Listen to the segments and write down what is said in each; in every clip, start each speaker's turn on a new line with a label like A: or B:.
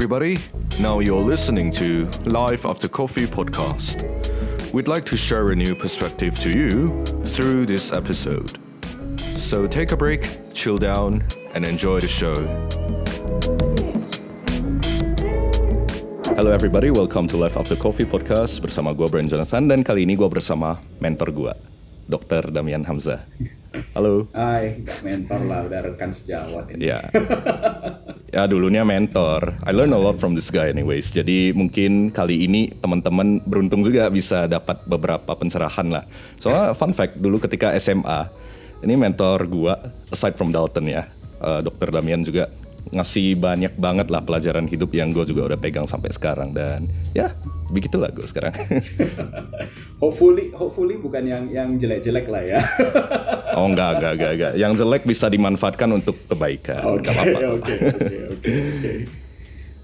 A: everybody. Now you're listening to Life After Coffee podcast. We'd like to share a new perspective to you through this episode. So take a break, chill down, and enjoy the show. Hello everybody, welcome to Life After Coffee podcast bersama gue Brian Jonathan dan kali ini gue bersama mentor gue, Dr. Damian Hamzah. Halo.
B: Hai, gak mentor lah, udah rekan sejawat ini.
A: Ya. ya dulunya mentor. I learn a lot from this guy anyways. Jadi mungkin kali ini teman-teman beruntung juga bisa dapat beberapa pencerahan lah. Soalnya fun fact dulu ketika SMA, ini mentor gua aside from Dalton ya, uh, Dr. Damian juga ngasih banyak banget lah pelajaran hidup yang gue juga udah pegang sampai sekarang dan ya begitulah gue sekarang.
B: hopefully, hopefully bukan yang yang jelek-jelek lah ya.
A: oh enggak, enggak, enggak, enggak. Yang jelek bisa dimanfaatkan untuk kebaikan.
B: Oke, oke, oke, oke.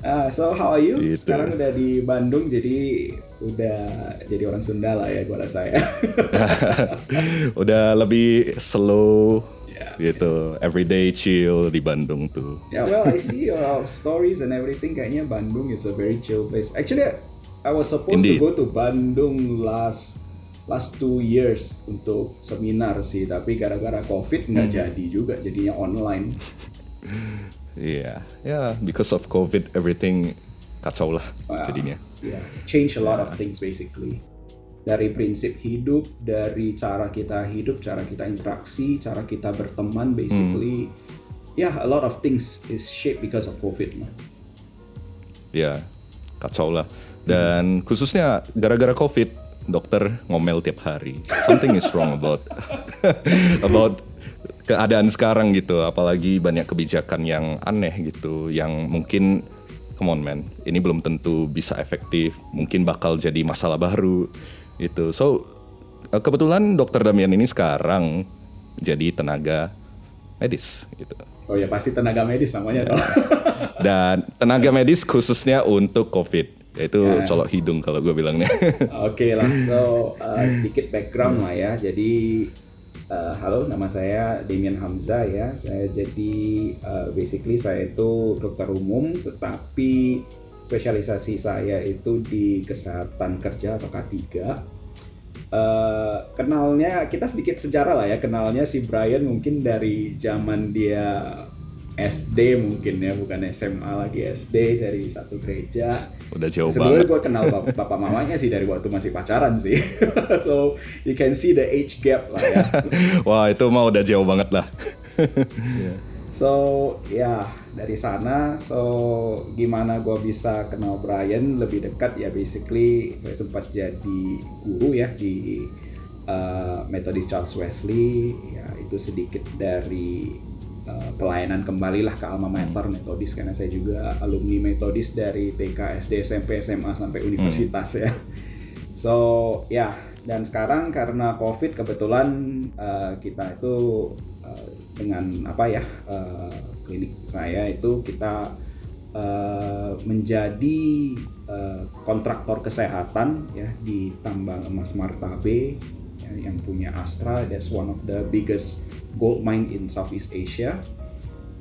B: Ah, so how are you? Gitu. Sekarang udah di Bandung jadi udah jadi orang Sunda lah ya gue rasa ya.
A: udah lebih slow gitu everyday chill di Bandung tuh
B: yeah well I see your stories and everything kayaknya Bandung is a very chill place actually I was supposed Indeed. to go to Bandung last last two years untuk seminar sih tapi gara-gara covid nggak hmm. jadi juga jadinya online
A: Iya, yeah. yeah, because of COVID everything kacau lah jadinya.
B: Yeah, change a lot yeah. of things basically dari prinsip hidup, dari cara kita hidup, cara kita interaksi, cara kita berteman, basically, hmm. ya yeah, a lot of things is shaped because of COVID lah.
A: Ya, kacau lah. Dan khususnya gara-gara COVID, dokter ngomel tiap hari. Something is wrong about about keadaan sekarang gitu. Apalagi banyak kebijakan yang aneh gitu, yang mungkin come on man, ini belum tentu bisa efektif, mungkin bakal jadi masalah baru itu so eh, kebetulan dokter Damian ini sekarang jadi tenaga medis gitu
B: oh ya pasti tenaga medis namanya ya.
A: dan tenaga medis khususnya untuk covid yaitu ya. colok hidung kalau gue bilangnya
B: oke okay lah so uh, sedikit background lah ya jadi uh, halo nama saya Damian Hamzah ya saya jadi uh, basically saya itu dokter umum tetapi spesialisasi saya itu di kesehatan kerja atau K3. Uh, eh, kenalnya kita sedikit sejarah lah ya kenalnya si Brian mungkin dari zaman dia SD mungkin ya bukan SMA lagi SD dari satu gereja.
A: Udah jauh Sebenernya banget.
B: gue kenal bap bapak mamanya sih dari waktu masih pacaran sih. so you can see the age gap lah ya.
A: Wah itu mah udah jauh banget lah.
B: yeah. So ya dari sana, so gimana gue bisa kenal Brian lebih dekat ya basically saya sempat jadi guru ya di uh, Methodist Charles Wesley ya itu sedikit dari uh, pelayanan kembalilah ke alma mater hmm. Methodist karena saya juga alumni Methodist dari TK, SD, SMP, SMA sampai universitas hmm. ya. So ya dan sekarang karena COVID kebetulan uh, kita itu uh, dengan apa ya uh, klinik saya itu kita uh, menjadi uh, kontraktor kesehatan ya di tambang emas Martabe ya, yang punya Astra that's one of the biggest gold mine in Southeast Asia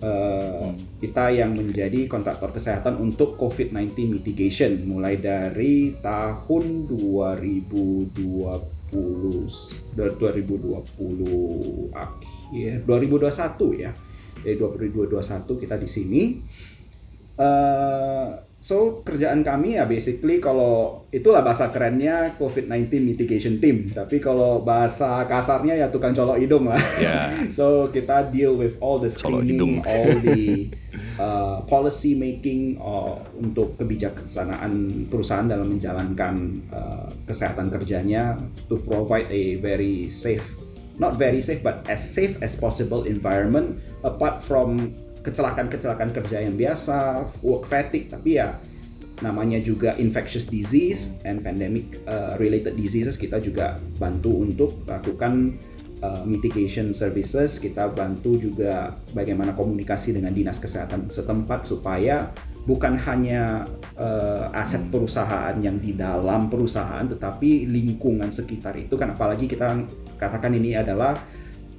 B: uh, hmm. kita yang menjadi kontraktor kesehatan untuk COVID-19 mitigation mulai dari tahun 2020 2020 akhir 2021 ya. Dari 2021 kita di sini. Uh, So kerjaan kami ya basically kalau itulah bahasa kerennya COVID-19 mitigation team. Tapi kalau bahasa kasarnya ya tukang colok hidung lah. Yeah. so kita deal with all the screening, all the uh, policy making uh, untuk kebijaksanaan perusahaan dalam menjalankan uh, kesehatan kerjanya to provide a very safe, not very safe but as safe as possible environment apart from kecelakaan-kecelakaan kerja yang biasa, work fatigue, tapi ya namanya juga infectious disease and pandemic uh, related diseases kita juga bantu untuk lakukan uh, mitigation services. Kita bantu juga bagaimana komunikasi dengan dinas kesehatan setempat supaya bukan hanya uh, aset hmm. perusahaan yang di dalam perusahaan tetapi lingkungan sekitar itu kan. Apalagi kita katakan ini adalah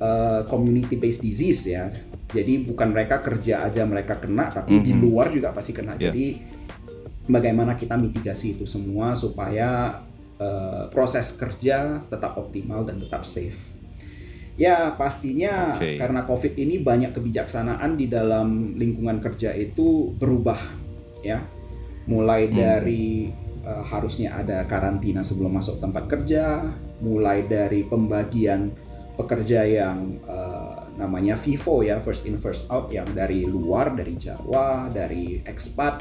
B: uh, community based disease ya jadi bukan mereka kerja aja mereka kena, tapi mm -hmm. di luar juga pasti kena. Yeah. Jadi bagaimana kita mitigasi itu semua supaya uh, proses kerja tetap optimal dan tetap safe. Ya pastinya okay. karena COVID ini banyak kebijaksanaan di dalam lingkungan kerja itu berubah ya, mulai hmm. dari uh, harusnya ada karantina sebelum masuk tempat kerja, mulai dari pembagian pekerja yang uh, namanya FIFO ya first in first out yang dari luar dari Jawa dari ekspat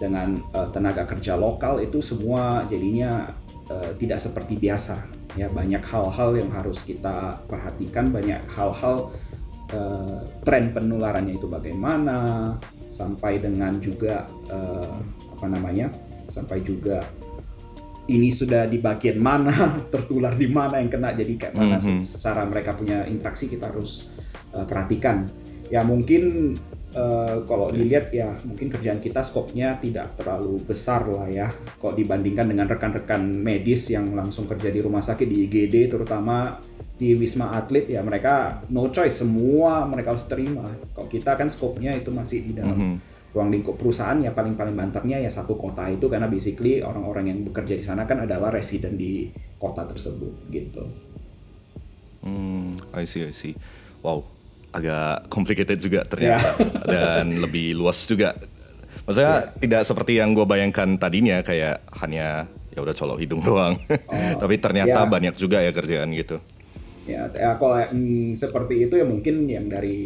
B: dengan uh, tenaga kerja lokal itu semua jadinya uh, tidak seperti biasa ya banyak hal-hal yang harus kita perhatikan banyak hal-hal uh, tren penularannya itu bagaimana sampai dengan juga uh, apa namanya sampai juga ini sudah di bagian mana tertular di mana yang kena jadi kayak mana mm -hmm. secara mereka punya interaksi kita harus uh, perhatikan. Ya mungkin uh, kalau dilihat ya mungkin kerjaan kita skopnya tidak terlalu besar lah ya. Kok dibandingkan dengan rekan-rekan medis yang langsung kerja di rumah sakit di IGD terutama di Wisma Atlet ya mereka no choice. Semua mereka harus terima. Kok kita kan skopnya itu masih di dalam mm -hmm. ruang lingkup perusahaan ya paling-paling banternya ya satu kota itu. Karena basically orang-orang yang bekerja di sana kan adalah residen di kota tersebut gitu.
A: Hmm, I see, I see. Wow, agak complicated juga ternyata yeah. dan lebih luas juga. Maksudnya yeah. tidak seperti yang gue bayangkan tadinya kayak hanya ya udah colok hidung doang. Oh, Tapi ternyata yeah. banyak juga ya kerjaan gitu.
B: Ya, ya kalau mm, seperti itu ya mungkin yang dari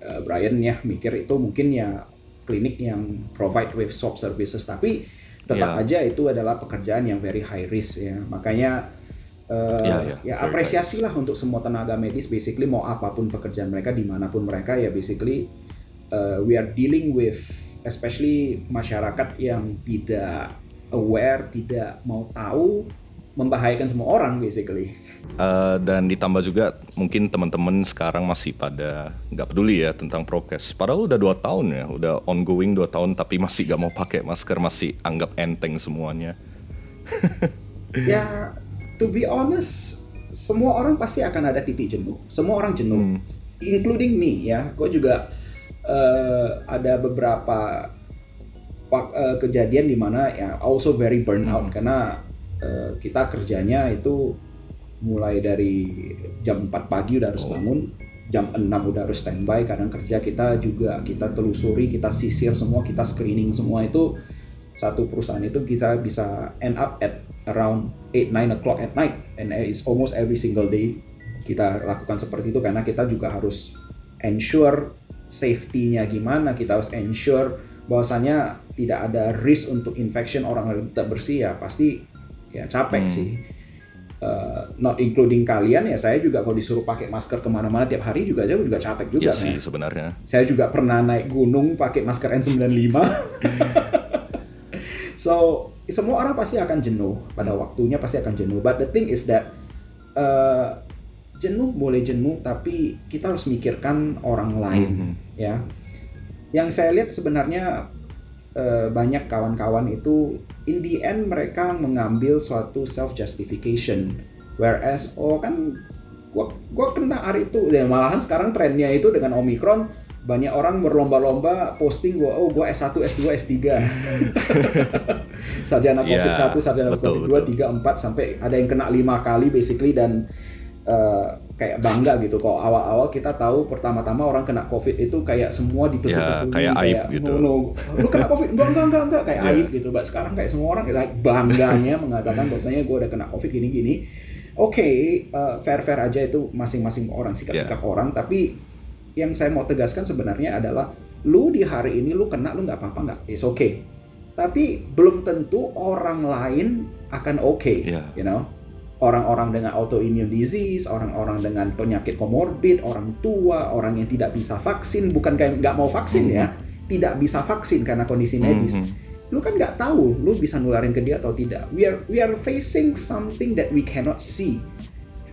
B: uh, Brian ya mikir itu mungkin ya klinik yang provide with swab services tapi tetap yeah. aja itu adalah pekerjaan yang very high risk ya. Makanya uh, yeah, yeah, ya apresiasi lah untuk semua tenaga medis basically mau apa pun pekerjaan mereka di mana pun mereka ya basically uh, we are dealing with especially masyarakat yang tidak aware tidak mau tahu membahayakan semua orang basically.
A: Uh, dan ditambah juga mungkin teman-teman sekarang masih pada nggak peduli ya tentang prokes. Padahal udah dua tahun ya, udah ongoing dua tahun tapi masih nggak mau pakai masker, masih anggap enteng semuanya.
B: ya to be honest, semua orang pasti akan ada titik jenuh. Semua orang jenuh, hmm. including me ya. Gue juga uh, ada beberapa uh, kejadian di mana ya also very burnout hmm. karena uh, kita kerjanya itu mulai dari jam 4 pagi udah harus oh. bangun, jam 6 udah harus standby. Kadang kerja kita juga kita telusuri, kita sisir semua, kita screening semua itu satu perusahaan itu kita bisa end up at around 8 9 o'clock at night. And it's almost every single day kita lakukan seperti itu karena kita juga harus ensure safety-nya gimana. Kita harus ensure bahwasanya tidak ada risk untuk infection orang yang tidak bersih. Ya pasti ya capek hmm. sih. Uh, not including kalian ya saya juga kalau disuruh pakai masker ke mana-mana tiap hari juga aja juga capek juga
A: ya sih sebenarnya.
B: Saya juga pernah naik gunung pakai masker N95 So semua orang pasti akan jenuh pada waktunya pasti akan jenuh. But the thing is that uh, jenuh boleh jenuh tapi kita harus mikirkan orang lain mm -hmm. ya. Yang saya lihat sebenarnya uh, banyak kawan-kawan itu in the end mereka mengambil suatu self justification whereas oh kan gua gua kena hari itu dan malahan sekarang trennya itu dengan omikron banyak orang berlomba-lomba posting gua oh gua S1, S2, S3. sarjana Covid yeah, 1, sarjana betul, Covid 2, 3, 4 sampai ada yang kena lima kali basically dan uh, kayak bangga gitu. Kok awal-awal kita tahu pertama-tama orang kena covid itu kayak semua ditutup
A: yeah, kayak aib kayak, gitu.
B: no, no, lu kena covid? Enggak enggak enggak enggak. Kayak yeah. aib gitu. But sekarang kayak semua orang kayak bangganya mengatakan bahwasanya gue udah kena covid gini gini oke okay, uh, fair fair aja itu masing-masing orang sikap-sikap yeah. orang. Tapi yang saya mau tegaskan sebenarnya adalah lu di hari ini lu kena lu nggak apa-apa nggak it's okay tapi belum tentu orang lain akan oke okay, yeah. you know orang-orang dengan autoimmune disease orang-orang dengan penyakit komorbid orang tua orang yang tidak bisa vaksin bukan kayak nggak mau vaksin mm -hmm. ya tidak bisa vaksin karena kondisi medis mm -hmm. lu kan nggak tahu lu bisa nularin ke dia atau tidak we are we are facing something that we cannot see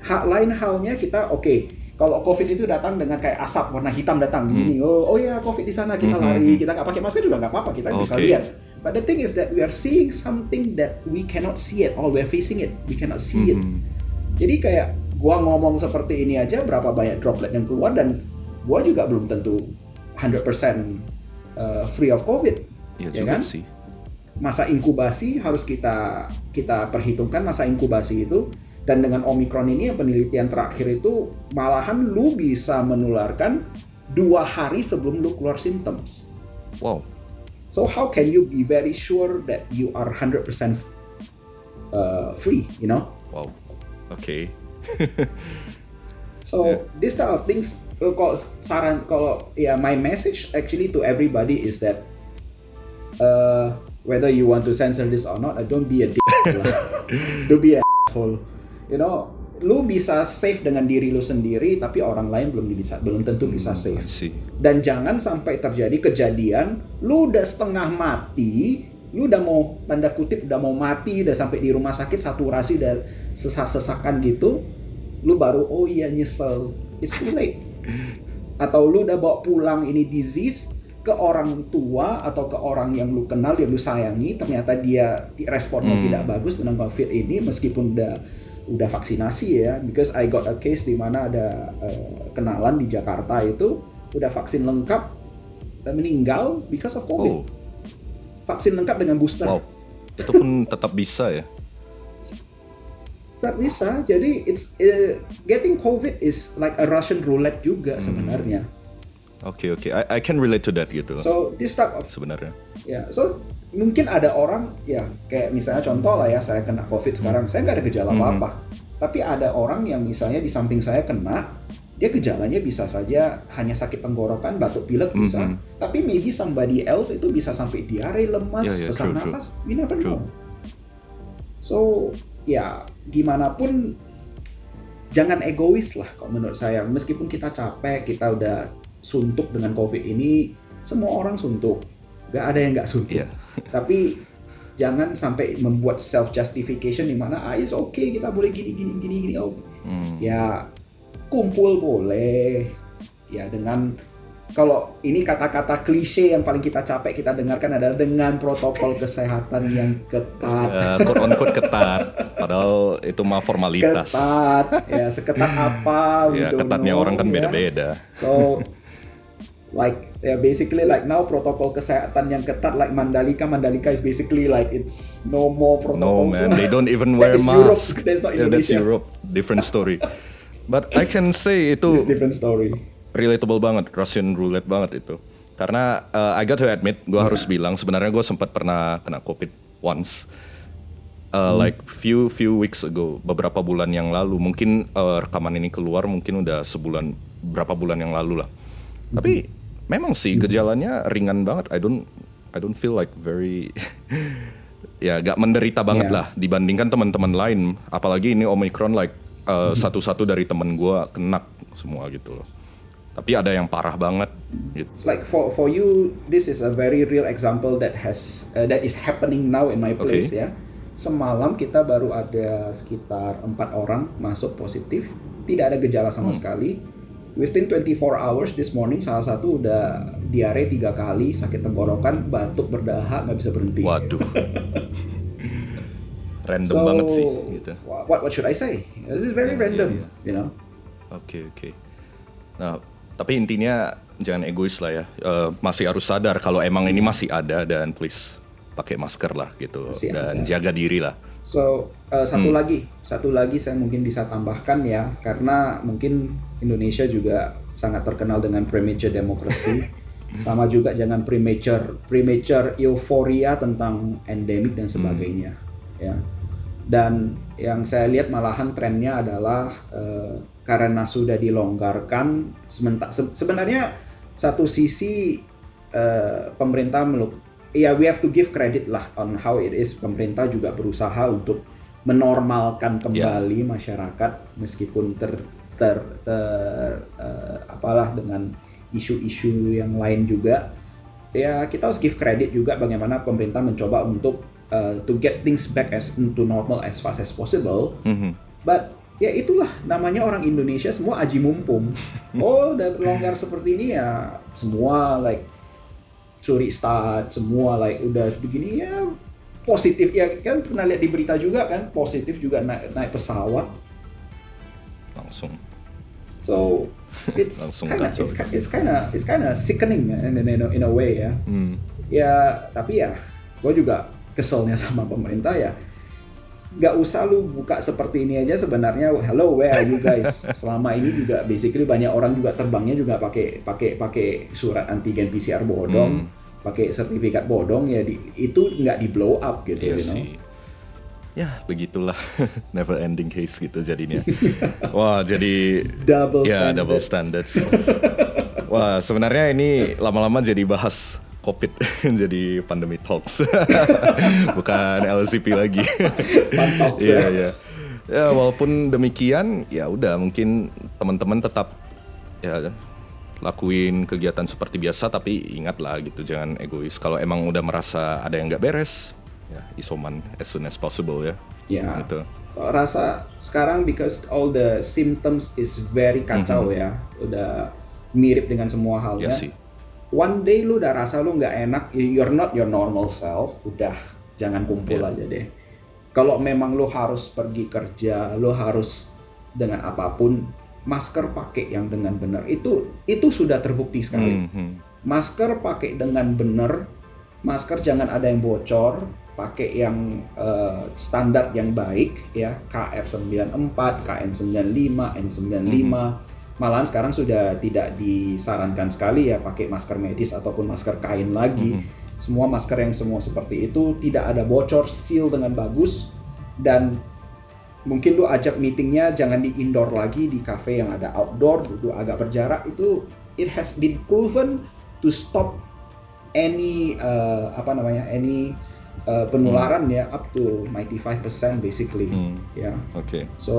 B: hak lain halnya kita oke okay, kalau COVID itu datang dengan kayak asap warna hitam datang hmm. gini, oh oh ya COVID di sana kita hmm. lari, kita nggak pakai masker juga nggak apa-apa, kita okay. bisa lihat. But the thing is that we are seeing something that we cannot see it, all we're facing it, we cannot see it. Hmm. Jadi kayak gua ngomong seperti ini aja berapa banyak droplet yang keluar dan gua juga belum tentu 100% uh, free of COVID,
A: ya, ya kan? Sih.
B: masa inkubasi harus kita kita perhitungkan masa inkubasi itu dan dengan omikron ini yang penelitian terakhir itu malahan lu bisa menularkan dua hari sebelum lu keluar symptoms.
A: Wow.
B: So how can you be very sure that you are 100% uh, free, you know?
A: Wow. Oke.
B: So
A: Yeah.
B: this type of things, uh, kalau saran kalau ya my message actually to everybody is that uh, whether you want to censor this or not, uh, don't be a dick don't be a asshole. You know, lu bisa save dengan diri lu sendiri, tapi orang lain belum bisa belum tentu bisa save.
A: see.
B: Dan jangan sampai terjadi kejadian lu udah setengah mati, lu udah mau tanda kutip udah mau mati, udah sampai di rumah sakit saturasi udah sesak-sesakan gitu, lu baru oh iya nyesel. It's too late. Atau lu udah bawa pulang ini disease ke orang tua atau ke orang yang lu kenal yang lu sayangi ternyata dia responnya
A: Hmm.
B: tidak bagus dengan covid ini meskipun udah udah vaksinasi ya because I got a case di mana ada eh, kenalan di Jakarta itu udah vaksin lengkap dan meninggal because of covid
A: Oh,
B: vaksin lengkap dengan booster
A: wow. Itu pun tetap bisa ya.
B: tak bisa jadi it's eh, getting covid is like a Russian roulette juga
A: Hmm.
B: sebenarnya
A: Oke oke. I, I can relate to that gitu
B: so this type of
A: sebenarnya.
B: Ya, so mungkin ada orang ya kayak misalnya contoh lah ya saya kena COVID sekarang, saya nggak ada gejala
A: Mhm.
B: apa-apa. Tapi ada orang yang misalnya di samping saya kena, dia gejalanya bisa saja hanya sakit tenggorokan, batuk pilek bisa.
A: Mhm.
B: Tapi maybe somebody else itu bisa sampai diare, lemas,
A: Ya, ya,
B: sesak
A: true, true.
B: nafas. We never
A: True.
B: know. So ya gimana pun jangan egois lah kalau menurut saya. Meskipun kita capek, kita udah suntuk dengan COVID ini, semua orang suntuk. Gak ada yang nggak suntuk.
A: Iya.
B: Tapi jangan sampai membuat self justification di mana ah it's okay kita boleh gini gini gini gini oh
A: Hmm.
B: ya kumpul boleh ya dengan kalau ini kata-kata klise yang paling kita capek kita dengarkan adalah dengan protokol kesehatan yang ketat
A: Uh, quote on quote ketat. Padahal itu mah formalitas.
B: ketat ya seketat apa
A: Ya ketatnya
B: know,
A: orang kan
B: ya.
A: beda-beda.
B: So like ya basically like now protokol kesehatan yang ketat like Mandalika Mandalika is basically like it's no more
A: No
B: protocol.
A: man, they don't even
B: That
A: wear
B: is Europe.
A: mask.
B: That's not
A: Yeah, that's
B: Indonesia.
A: Europe. Different story. But I can say
B: It's
A: itu
B: different story.
A: relatable banget, Russian roulette banget itu. Karena uh, I got to admit, gue harus bilang sebenarnya gue sempat pernah kena COVID once. Uh, Like few few weeks ago, beberapa bulan yang lalu, mungkin uh, rekaman ini keluar mungkin udah sebulan, berapa bulan yang lalu lah. Tapi memang sih gejalanya ringan banget. I don't I don't feel like very ya gak menderita banget
B: Yeah.
A: lah dibandingkan teman-teman lain. Apalagi ini Omicron like uh, satu-satu dari temen gue kena semua gitu loh. Tapi ada yang parah banget gitu.
B: Like for for you, this is a very real example that has uh, that is happening now in my place ya. Semalam kita baru ada sekitar empat orang masuk positif, tidak ada gejala sama sekali. Within 24 hours this morning salah satu udah diare tiga kali, sakit tenggorokan, batuk berdahak nggak bisa berhenti.
A: Waduh. Random
B: So,
A: banget sih gitu.
B: What what should I say? This is very
A: Yeah,
B: random,
A: yeah,
B: you know.
A: Oke oke. Nah tapi intinya jangan egois lah ya. Eh, masih harus sadar kalau emang ini masih ada dan please pakai masker lah gitu
B: Masih
A: dan
B: ada.
A: jaga diri lah.
B: So uh, satu
A: Hmm.
B: lagi, satu lagi saya mungkin bisa tambahkan ya, karena mungkin Indonesia juga sangat terkenal dengan premature democracy, sama juga jangan premature premature euforia tentang endemik dan sebagainya, ya. Dan yang saya lihat malahan trennya adalah eh, karena sudah dilonggarkan, sementa- se- sebenarnya satu sisi eh, pemerintah meluk ya we have to give credit lah on how it is pemerintah juga berusaha untuk menormalkan kembali masyarakat meskipun ter ter, ter eh, apalah dengan isu-isu yang lain juga ya kita harus give credit juga bagaimana pemerintah mencoba untuk uh, to get things back as into normal as fast as possible
A: Mhm.
B: But ya itulah namanya orang Indonesia semua aji mumpung. Oh, udah longgar seperti ini ya semua like curi start, semua like udah begini ya positif ya kan pernah lihat di berita juga kan positif juga naik naik pesawat.
A: Langsung.
B: So it's
A: Langsung
B: kind of
A: kacau.
B: it's, it's kind of it's kind of sickening in, in, in, a, in a way ya.
A: Hmm.
B: Ya tapi ya gue juga keselnya sama pemerintah ya nggak usah lu buka seperti ini aja sebenarnya hello where are you guys selama ini juga basically banyak orang juga terbangnya juga pakai pakai pakai surat antigen PCR bodong hmm. pakai sertifikat bodong ya di, itu nggak di blow up gitu
A: iya
B: you know?
A: sih. ya begitulah never ending case gitu jadinya wah jadi
B: double
A: ya
B: standards.
A: double standards wah sebenarnya ini lama-lama jadi bahas COVID jadi pandemi talks. Bukan LCP lagi. Iya
B: ya.
A: iya. Ya walaupun demikian ya udah mungkin teman-teman tetap ya lakuin kegiatan seperti biasa tapi ingatlah gitu jangan egois. Kalau emang udah merasa ada yang nggak beres ya isoman as soon as possible ya.
B: Ya.
A: gitu.
B: Rasa sekarang because all the symptoms is very kacau ya. Udah mirip dengan semua halnya
A: ya. sih
B: one day lu udah rasa lu nggak enak you're not your normal self udah jangan kumpul
A: Yeah.
B: aja deh. Kalau memang lu harus pergi kerja lu harus dengan apa pun masker pakai yang dengan benar. Itu itu sudah terbukti sekali.
A: Mhm.
B: masker pakai dengan benar masker jangan ada yang bocor pakai yang eh, standar yang baik ya. KF94 KN95 N95 malahan sekarang sudah tidak disarankan sekali ya pakai masker medis ataupun masker kain lagi.
A: Mhm.
B: semua masker yang semua seperti itu tidak ada bocor seal dengan bagus. Dan mungkin lu ajak meetingnya jangan di indoor lagi di cafe yang ada outdoor duduk agak berjarak. Itu it has been proven to stop any uh, apa namanya any uh, penularan ya up to 95% basically.
A: Hmm.
B: ya.
A: Oke
B: so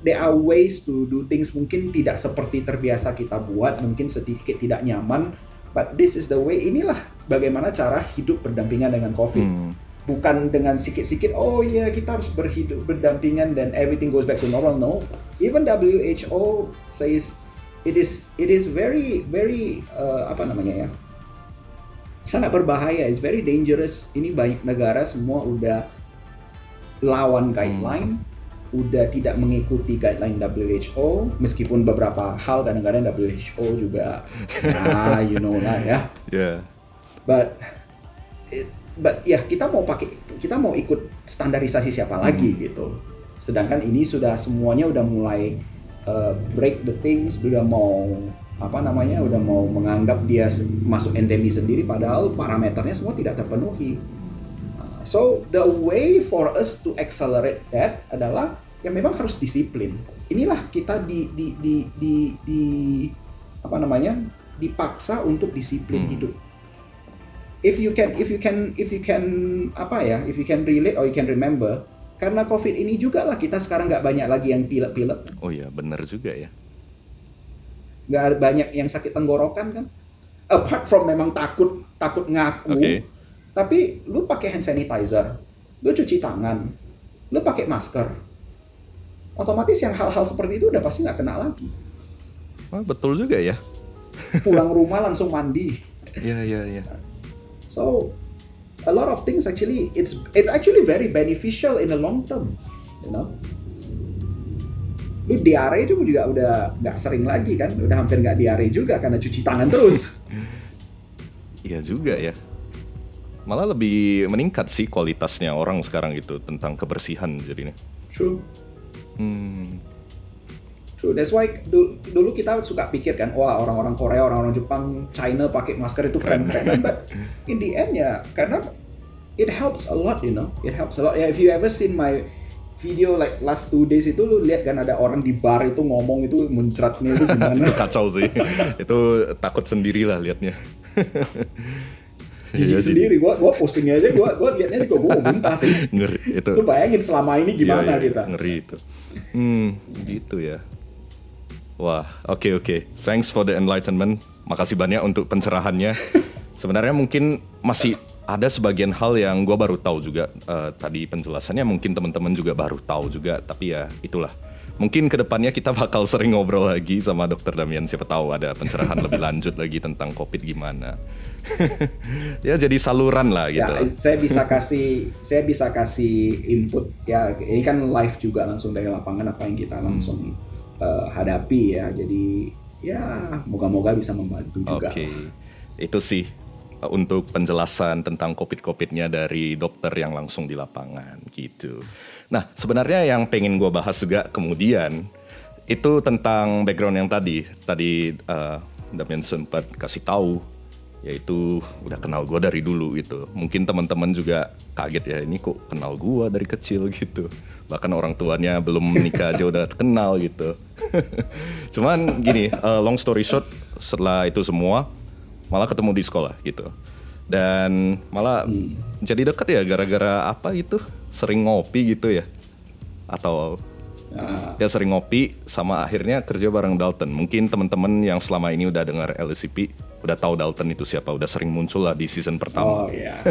B: there are ways to do things mungkin tidak seperti terbiasa kita buat mungkin sedikit tidak nyaman but this is the way. Inilah bagaimana cara hidup berdampingan dengan covid.
A: Hmm.
B: bukan dengan sikit-sikit oh ya kita harus berhidup berdampingan dan everything goes back to normal. No. Even WHO says it is it is very very uh, apa namanya ya? Sangat berbahaya. It's very dangerous. Ini banyak negara semua udah lawan guideline udah tidak mengikuti guideline WHO meskipun beberapa hal kadang-kadang WHO juga ah you know lah ya.
A: Ya
B: but it- but ya kita mau pakai kita mau ikut standarisasi siapa lagi gitu. Sedangkan ini sudah semuanya udah mulai uh, break the things udah mau apa namanya udah mau menganggap dia masuk endemi sendiri padahal parameternya semua tidak terpenuhi. Uh, so the way for us to accelerate that adalah ya memang harus disiplin. Inilah kita di di di di, di- apa namanya dipaksa untuk disiplin
A: Hmm.
B: hidup. If you can if you can if you can apa ya if you can relate or you can remember karena covid ini juga lah kita sekarang nggak banyak lagi yang pilek-pilek.
A: Oh ya benar juga ya.
B: Nggak banyak yang sakit tenggorokan kan? Apart from memang takut takut ngaku.
A: Oke.
B: Tapi lu pakai hand sanitizer lu cuci tangan lu pakai masker otomatis yang hal-hal seperti itu udah pasti nggak kena lagi
A: Wah, betul juga ya
B: pulang rumah langsung mandi
A: ya ya ya
B: So a lot of things actually it's it's actually very beneficial in the long term, you know. Lu diare itu juga udah nggak sering lagi kan, udah hampir nggak diare juga karena cuci tangan terus.
A: Iya juga ya. Malah lebih meningkat sih kualitasnya orang sekarang gitu tentang kebersihan jadinya.
B: True,
A: Hmm.
B: true. That's why dulu, dulu kita suka pikir kan, wah orang-orang Korea, orang-orang Jepang, China pakai masker itu keren-keren. But in the end ya, karena it helps a lot, you know. It helps a lot. Ya, if you ever seen my video like last two days itu lu lihat kan ada orang di bar itu ngomong itu muncratnya itu gimana
A: itu kacau sih. itu takut sendiri lah liatnya.
B: jijik
A: Iya
B: sendiri gua gua postingnya aja gua gua liatnya juga gua mau muntah sih
A: Ngeri itu.
B: lu bayangin selama ini gimana
A: Iya, iya,
B: kita
A: Ngeri itu. Hmm, gitu ya. Wah, oke oke. Thanks for the enlightenment. Makasih banyak untuk pencerahannya. Sebenarnya mungkin masih ada sebagian hal yang gue baru tahu juga eh, tadi penjelasannya mungkin teman-teman juga baru tahu juga tapi ya itulah mungkin ke depannya kita bakal sering ngobrol lagi sama dokter Damian. Siapa tahu ada pencerahan lebih lanjut lagi tentang covid gimana. Ya jadi saluran lah gitu.
B: ya saya bisa kasih saya bisa kasih input. Ya ini kan live juga langsung dari lapangan apa yang kita langsung eh, hadapi ya. Jadi ya moga-moga bisa membantu
A: Oke,
B: juga
A: itu sih uh, untuk penjelasan tentang covid-covidnya dari dokter yang langsung di lapangan gitu. Nah sebenarnya yang pengen gue bahas juga kemudian itu tentang background yang tadi tadi uh, Damian sempat kasih tahu yaitu udah kenal gue dari dulu gitu. Mungkin teman-teman juga kaget ya ini kok kenal gue dari kecil gitu. Bahkan orang tuanya belum menikah aja udah kenal gitu. Cuman gini, uh, long story short, setelah itu semua malah ketemu di sekolah gitu. Dan malah hmm. jadi deket ya gara-gara apa gitu? Sering ngopi gitu ya? Atau Uh, ya sering ngopi sama akhirnya kerja bareng Dalton. Mungkin teman-teman yang selama ini udah dengar LCP udah tahu Dalton itu siapa, udah sering muncul lah di season pertama.
B: Oh iya.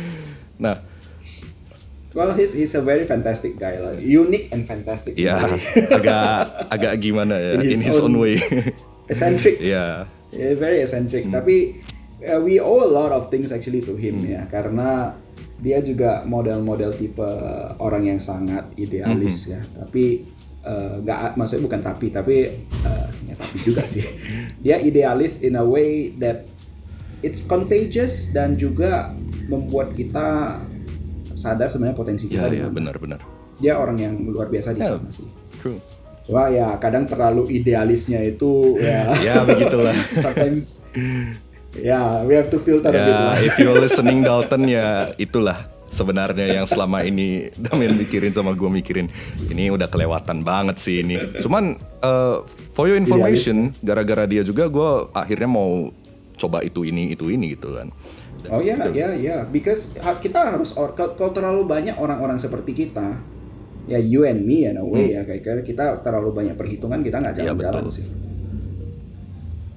A: nah,
B: Well, he's he's a very fantastic guy lah, unique and fantastic.
A: Ya, agak agak gimana ya, in his, in his own, own way.
B: eccentric.
A: Ya.
B: Yeah. yeah. Very eccentric. Hmm. Tapi uh, we owe a lot of things actually to him hmm. ya, karena dia juga model-model tipe orang yang sangat idealis mm-hmm. ya tapi eh, nggak uh, maksudnya bukan tapi tapi uh, ya tapi juga sih dia idealis in a way that it's contagious dan juga membuat kita sadar sebenarnya potensi kita
A: ya, ya benar-benar
B: dia orang yang luar biasa di yeah, sana sih true. Cuma ya kadang terlalu idealisnya itu ya.
A: ya begitulah.
B: sometimes Ya, we have to filter
A: ya, if you're listening Dalton ya itulah sebenarnya yang selama ini Damian mikirin sama gue mikirin. Ini udah kelewatan banget sih ini. Cuman uh, for your information, gara-gara dia juga gue akhirnya mau coba itu ini itu ini gitu kan.
B: Dan oh ya ya ya, because kita harus kalau terlalu banyak orang-orang seperti kita, ya you and me in a way hmm. ya kayak kita terlalu banyak perhitungan kita nggak iya, jalan-jalan ya, sih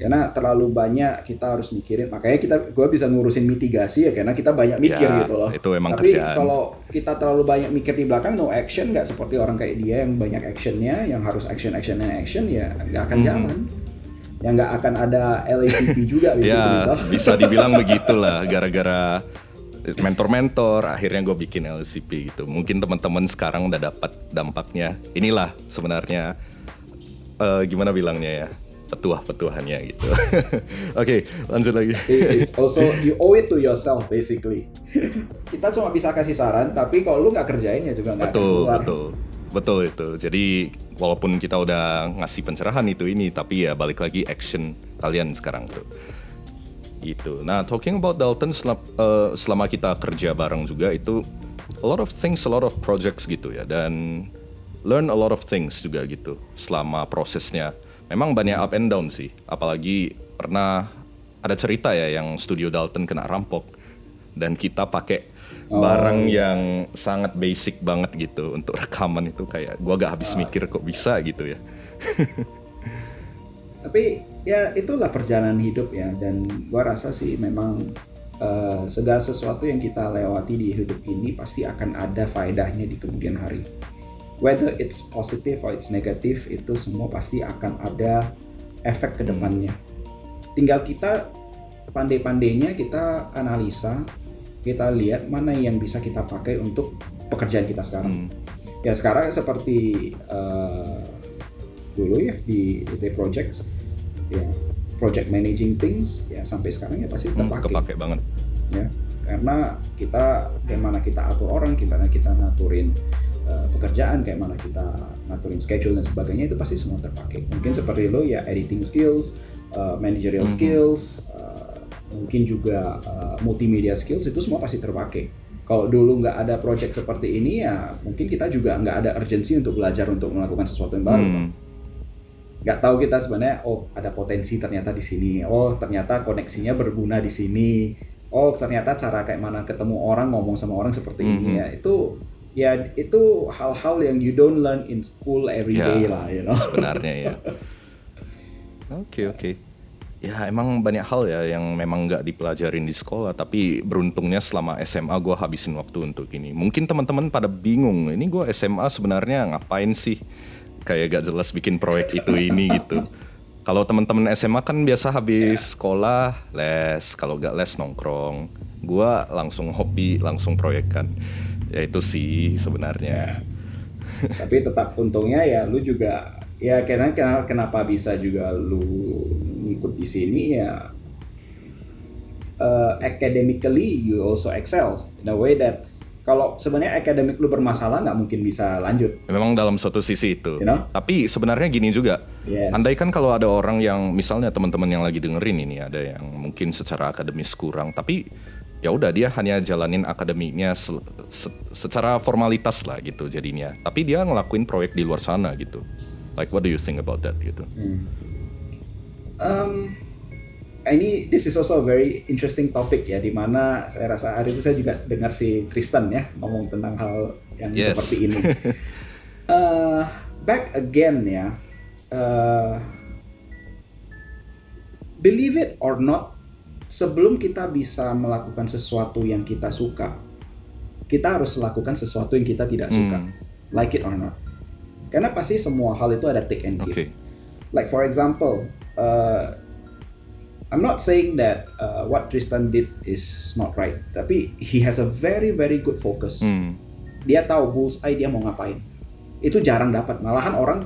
B: karena terlalu banyak kita harus mikirin makanya kita gue bisa ngurusin mitigasi ya karena kita banyak mikir ya, gitu loh.
A: itu emang
B: tapi
A: kerjaan.
B: kalau kita terlalu banyak mikir di belakang no action nggak seperti orang kayak dia yang banyak actionnya yang harus action action and action ya nggak akan hmm. jalan. Ya nggak akan ada LACP juga
A: bisa ya, bisa dibilang begitulah gara-gara mentor-mentor akhirnya gue bikin LCP gitu. Mungkin teman-teman sekarang udah dapat dampaknya. Inilah sebenarnya uh, gimana bilangnya ya petuah-petuahannya gitu. Oke, okay, lanjut lagi.
B: It's also you owe it to yourself basically. Kita cuma bisa kasih saran, tapi kalau lu nggak kerjain ya juga nggak
A: Betul, keluar. betul. Betul itu. Jadi walaupun kita udah ngasih pencerahan itu ini, tapi ya balik lagi action kalian sekarang tuh. Itu. Nah, talking about Dalton selama, uh, selama kita kerja bareng juga itu a lot of things, a lot of projects gitu ya dan learn a lot of things juga gitu selama prosesnya memang banyak up and down sih. Apalagi pernah ada cerita ya yang studio Dalton kena rampok dan kita pakai barang oh. yang sangat basic banget gitu untuk rekaman itu kayak gua gak habis uh. mikir kok bisa gitu ya.
B: Tapi ya itulah perjalanan hidup ya dan gua rasa sih memang uh, segala sesuatu yang kita lewati di hidup ini pasti akan ada faedahnya di kemudian hari whether it's positive or it's negative itu semua pasti akan ada efek ke depannya. Tinggal kita pandai-pandainya kita analisa, kita lihat mana yang bisa kita pakai untuk pekerjaan kita sekarang. Hmm. Ya sekarang seperti uh, dulu ya di IT project ya project managing things ya sampai sekarang ya pasti terpakai.
A: Hmm, kepake banget.
B: Ya karena kita bagaimana kita atur orang, gimana kita ngaturin uh, pekerjaan kayak mana kita ngaturin schedule dan sebagainya itu pasti semua terpakai mungkin seperti lo ya editing skills uh, managerial mm -hmm. skills uh, mungkin juga uh, multimedia skills itu semua pasti terpakai kalau dulu nggak ada project seperti ini ya mungkin kita juga nggak ada urgensi untuk belajar untuk melakukan sesuatu yang baru mm. nggak tahu kita sebenarnya oh ada potensi ternyata di sini oh ternyata koneksinya berguna di sini oh ternyata cara kayak mana ketemu orang ngomong sama orang seperti mm -hmm. ini ya itu ya itu hal-hal yang you don't learn in school every ya, day lah, you know.
A: Sebenarnya ya. Oke okay, oke. Okay. Ya emang banyak hal ya yang memang nggak dipelajarin di sekolah, tapi beruntungnya selama SMA gue habisin waktu untuk ini. Mungkin teman-teman pada bingung, ini gue SMA sebenarnya ngapain sih? Kayak gak jelas bikin proyek itu ini gitu. Kalau teman-teman SMA kan biasa habis sekolah les, kalau gak les nongkrong. Gue langsung hobi, langsung proyek kan ya itu sih sebenarnya.
B: Ya. Tapi tetap untungnya ya lu juga ya karena kenapa bisa juga lu ngikut di sini ya uh, academically you also excel in a way that kalau sebenarnya akademik lu bermasalah nggak mungkin bisa lanjut.
A: Memang dalam suatu sisi itu.
B: You know?
A: Tapi sebenarnya gini juga.
B: Yes.
A: Andai kan kalau ada orang yang misalnya teman-teman yang lagi dengerin ini ada yang mungkin secara akademis kurang, tapi ya udah dia hanya jalanin akademiknya se se- secara formalitas lah gitu jadinya. Tapi dia ngelakuin proyek di luar sana gitu. Like what do you think about that gitu?
B: Um, ini this is also a very interesting topic ya, di mana saya rasa hari itu saya juga dengar si Tristan ya ngomong tentang hal yang
A: Yes.
B: seperti ini. Uh, back again ya, uh, believe it or not, sebelum kita bisa melakukan sesuatu yang kita suka, kita harus melakukan sesuatu yang kita tidak suka,
A: Hmm.
B: like it or not. Karena pasti semua hal itu ada take and give.
A: Oke.
B: Like for example, uh, I'm not saying that uh, what Tristan did is not right, tapi he has a very very good focus.
A: Hmm.
B: Dia tahu bullseye dia mau ngapain. Itu jarang dapat. Malahan orang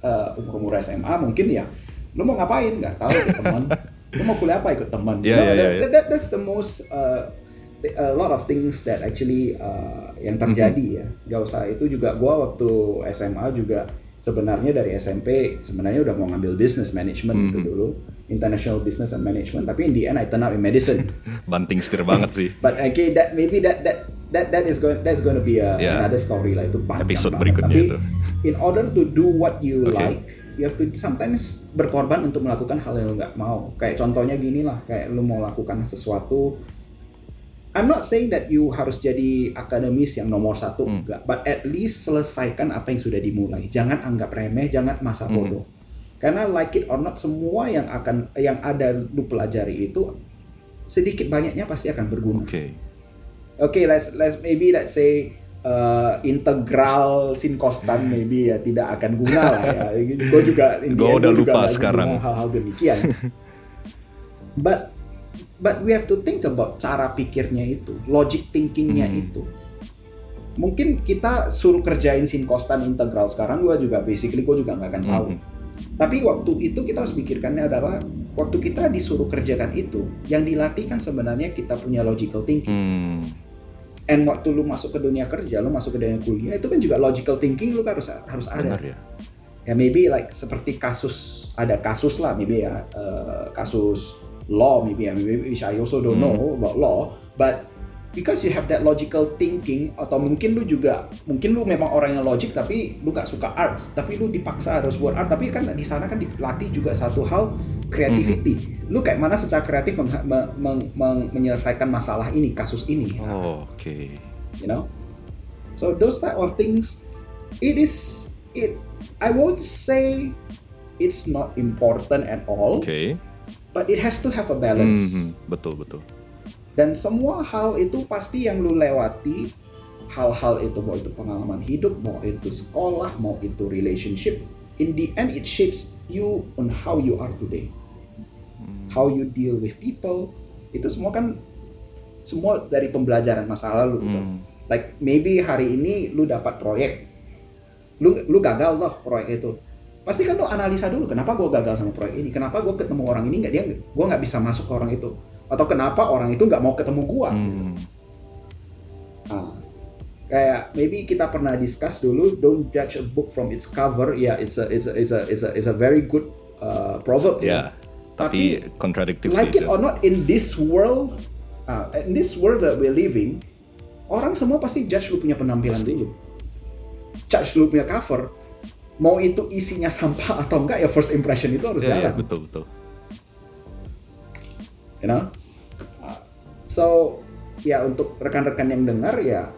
B: uh, umur-umur SMA mungkin ya, lu mau ngapain? Nggak tahu teman. lu mau kuliah apa ikut teman?
A: Yeah,
B: know,
A: yeah, yeah,
B: that-
A: yeah.
B: that- that's the most uh, a lot of things that actually uh, yang terjadi ya. Gak usah itu juga gua waktu SMA juga sebenarnya dari SMP sebenarnya udah mau ngambil business management itu
A: Mhm.
B: dulu, international business and management. Tapi in the end I turn out in medicine.
A: Banting setir banget sih.
B: But okay, that maybe that that that that is going that's going to be a,
A: Yeah.
B: another story lah itu panjang
A: Episode
B: banget.
A: berikutnya
B: Tapi
A: itu.
B: in order to do what you
A: Okay.
B: like, you have to sometimes berkorban untuk melakukan hal yang lu nggak mau. Kayak contohnya gini lah, kayak lu mau lakukan sesuatu. I'm not saying that you harus jadi akademis yang nomor satu,
A: Hmm.
B: enggak. But at least selesaikan apa yang sudah dimulai. Jangan anggap remeh, jangan masa
A: Hmm.
B: bodoh. Karena like it or not, semua yang akan yang ada lu pelajari itu sedikit banyaknya pasti akan berguna.
A: Oke.
B: Oke, let's let's maybe let's say uh, integral sin kostan maybe ya tidak akan guna lah ya. Gue juga end
A: udah
B: juga
A: lupa
B: nggak
A: sekarang.
B: hal-hal demikian. but but we have to think about cara pikirnya itu, logic thinkingnya
A: Hmm.
B: itu. Mungkin kita suruh kerjain sin kostan integral sekarang gue juga basically gue juga nggak akan tahu.
A: Mhm.
B: Tapi waktu itu kita harus pikirkannya adalah waktu kita disuruh kerjakan itu, yang dilatih kan sebenarnya kita punya logical thinking.
A: Hmm.
B: And waktu lu masuk ke dunia kerja, lu masuk ke dunia kuliah, itu kan juga logical thinking lu harus harus ada.
A: Benar ya.
B: Ya maybe like seperti kasus ada kasus lah maybe ya eh, kasus law maybe ya maybe which I also don't
A: Hmm.
B: know about law, but because you have that logical thinking atau mungkin lu juga mungkin lu memang orang yang logic tapi lu gak suka arts tapi lu dipaksa harus buat art tapi kan di sana kan dilatih juga satu hal creativity lu kayak mana secara kreatif meng- meng- meng- meng- menyelesaikan masalah ini kasus ini
A: Oh, oke.
B: you know so those type of things it is it i won't say it's not important at all
A: Oke.
B: but it has to have a balance
A: Mhm. Betul betul.
B: dan semua hal itu pasti yang lu lewati hal-hal itu mau itu pengalaman hidup mau itu sekolah mau itu relationship in the end it shapes you on how you are today
A: Hmm.
B: How you deal with people itu semua kan semua dari pembelajaran masa lalu gitu.
A: Hmm.
B: like maybe hari ini lu dapat proyek. Lu lu gagal loh proyek itu. Pasti kan lu analisa dulu kenapa gue gagal sama proyek ini? Kenapa gue ketemu orang ini nggak dia gue nggak bisa masuk ke orang itu? Atau kenapa orang itu nggak mau ketemu gue
A: Hmm.
B: Nah, kayak maybe kita pernah discuss dulu don't judge a book from its cover. Ya it's a it's a it's a it's a, it's a very good uh, proverb.
A: Ya. Tapi kontradiktif
B: like
A: sih
B: it
A: itu.
B: or not in this world uh, in this world that we're living orang semua pasti judge lu punya penampilan
A: Pasti.
B: dulu judge lu punya cover mau itu isinya sampah atau enggak ya first impression itu harus
A: Ya, ya,
B: jalan
A: betul betul.
B: you know Uh, so ya untuk rekan-rekan yang dengar ya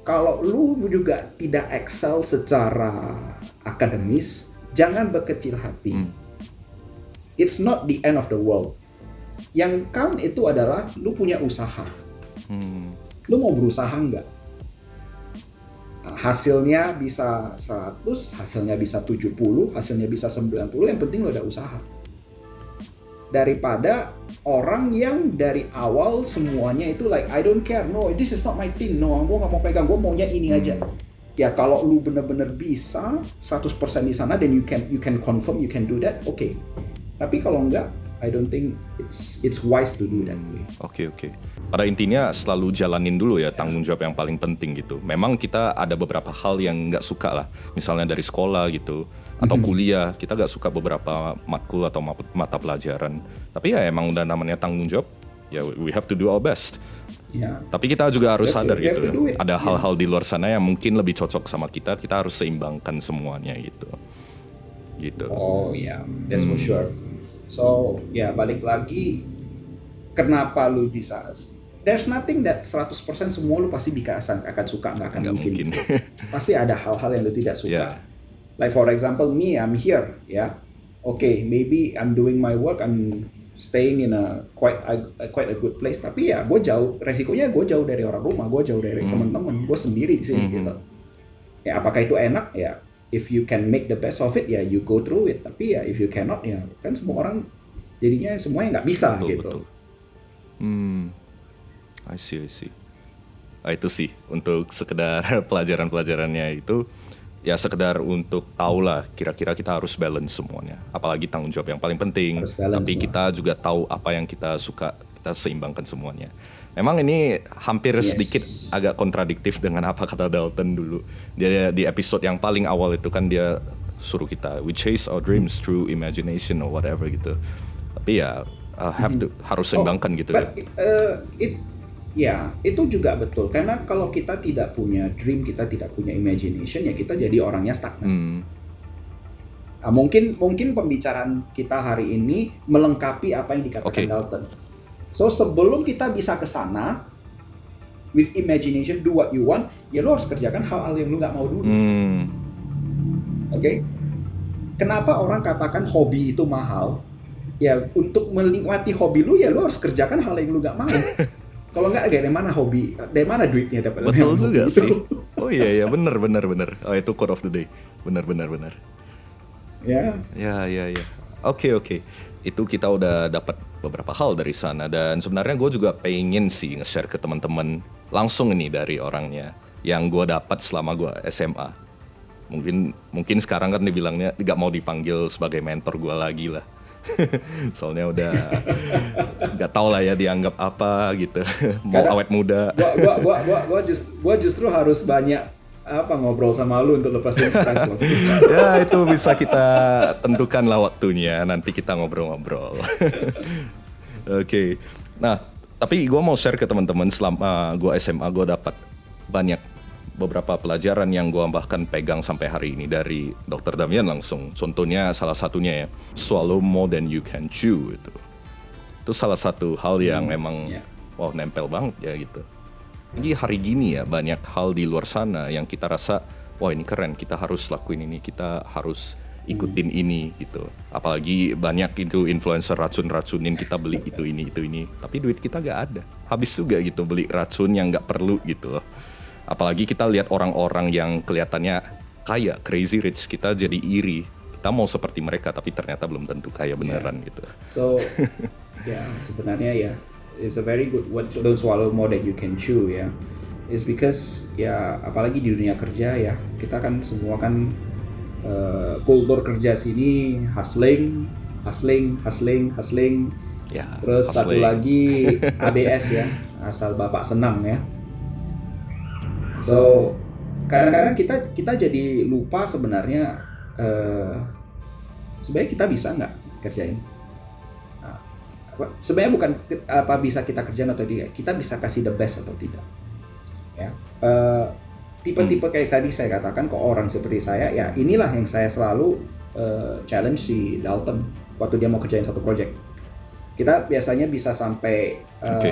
B: kalau lu juga tidak excel secara akademis jangan berkecil hati
A: Hmm.
B: It's not the end of the world. Yang count itu adalah lu punya usaha.
A: Hmm.
B: lu mau berusaha nggak? Nah, hasilnya bisa 100 hasilnya bisa 70 hasilnya bisa 90 yang penting lu ada usaha. Daripada orang yang dari awal semuanya itu like I don't care no this is not my thing no gue nggak mau pegang gue maunya ini aja. Ya kalau lu bener-bener bisa 100% di sana then you can you can confirm you can do that oke tapi kalau enggak I don't think it's it's wise to do that way.
A: Oke oke. Pada intinya selalu jalanin dulu ya tanggung jawab yang paling penting gitu. Memang kita ada beberapa hal yang nggak suka lah, misalnya dari sekolah gitu atau
B: Mhm.
A: kuliah kita nggak suka beberapa matkul atau ma- mata pelajaran. Tapi ya emang udah namanya tanggung jawab, ya we have to do our best.
B: Ya.
A: Tapi kita juga harus sadar
B: we
A: gitu.
B: it.
A: Ada
B: Yeah.
A: hal-hal di luar sana yang mungkin lebih cocok sama kita. Kita harus seimbangkan semuanya gitu. Gitu.
B: Oh ya, that's
A: Hmm.
B: for sure. So ya balik lagi, kenapa lu bisa? There's nothing that 100% semua lu pasti bisa akan suka nggak akan mungkin.
A: mungkin.
B: pasti ada hal-hal yang lu tidak suka.
A: Yeah.
B: Like for example, me, I'm here, ya. Okay, maybe I'm doing my work, I'm staying in a quite a, a- quite a good place. Tapi ya, gue jauh, resikonya gue jauh dari orang rumah, gue jauh dari
A: Hmm.
B: teman-teman, gue sendiri di sini
A: Mhm.
B: gitu. Ya, apakah itu enak? Ya, if you can make the best of it, ya you go through it. Tapi ya, if you cannot, ya kan semua orang jadinya semuanya nggak bisa
A: Betul,
B: gitu.
A: betul. Hmm, I see, I see. Ah, itu sih untuk sekedar pelajaran-pelajarannya itu ya sekedar untuk tahu lah kira-kira kita harus balance semuanya. Apalagi tanggung jawab yang paling penting. Tapi kita juga tahu apa yang kita suka, kita seimbangkan semuanya. Memang ini hampir
B: Yes.
A: sedikit agak kontradiktif dengan apa kata Dalton dulu. Dia di episode yang paling awal itu kan dia suruh kita we chase our dreams through imagination or whatever gitu. Tapi ya uh, have to harus seimbangkan gitu ya.
B: But, uh, it, ya itu juga betul karena kalau kita tidak punya dream, kita tidak punya imagination, ya kita jadi orangnya stagnan.
A: Hmm,
B: Nah, mungkin mungkin pembicaraan kita hari ini melengkapi apa yang dikatakan
A: Oke.
B: Dalton. So sebelum kita bisa ke sana with imagination do what you want, ya lo harus kerjakan hal-hal yang lo nggak mau dulu.
A: hmm,
B: Oke? Kenapa orang katakan hobi itu mahal? Ya untuk menikmati hobi lu ya lu harus kerjakan hal yang lu nggak mau. Kalau nggak dari mana hobi, dari mana duitnya dapat?
A: betul juga
B: itu.
A: sih. Oh iya iya benar benar benar. Oh itu quote of the day. Benar benar benar.
B: Ya,
A: Ya, ya, ya. Oke, oke. Itu kita udah dapat beberapa hal dari sana dan sebenarnya gue juga pengen sih nge-share ke teman-teman langsung ini dari orangnya yang gue dapat selama gue SMA. Mungkin mungkin sekarang kan dibilangnya nggak mau dipanggil sebagai mentor gue lagi lah. Soalnya udah nggak tahu lah ya dianggap apa gitu. mau
B: Karena-
A: awet muda.
B: gua gua gua gua gua, just, gua justru harus banyak apa ngobrol sama lu untuk lepasin stres lo.
A: ya itu bisa kita tentukan lah waktunya nanti kita ngobrol-ngobrol oke nah tapi gue mau share ke teman-teman selama gue SMA gue dapat banyak beberapa pelajaran yang gue bahkan pegang sampai hari ini dari Dr. Damian langsung contohnya salah satunya ya swallow more than you can chew itu itu salah satu hal yang emang
B: ya.
A: wow nempel banget ya gitu lagi hari gini ya banyak hal di luar sana yang kita rasa wah ini keren kita harus lakuin ini kita harus ikutin ini gitu. Apalagi banyak itu influencer racun-racunin kita beli itu ini itu ini. Tapi duit kita gak ada. Habis juga gitu beli racun yang nggak perlu gitu loh. Apalagi kita lihat orang-orang yang kelihatannya kaya crazy rich kita jadi iri. Kita mau seperti mereka tapi ternyata belum tentu kaya beneran gitu.
B: So ya sebenarnya ya it's a very good word don't swallow more than you can chew ya. It's because ya apalagi di dunia kerja ya kita kan semua kan eh, kultur kerja sini hustling, hustling, hustling, hustling.
A: ya
B: Terus satu
A: hustling.
B: lagi ABS ya, asal bapak senang ya. So kadang-kadang kita kita jadi lupa sebenarnya eh, sebenarnya kita bisa nggak kerjain. Sebenarnya bukan apa bisa kita kerjain atau tidak, kita bisa kasih the best atau tidak. Ya. Eh, tipe-tipe kayak tadi saya katakan ke orang seperti saya, ya inilah yang saya selalu eh, challenge si Dalton waktu dia mau kerjain satu project kita biasanya bisa sampai eh,
A: Oke.